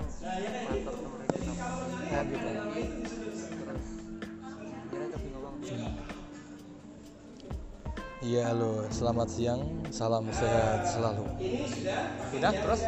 motor nomor kita Nah, gitu. terus kira kebingungan Iya halo, selamat siang, salam sehat selalu. Pindah terus?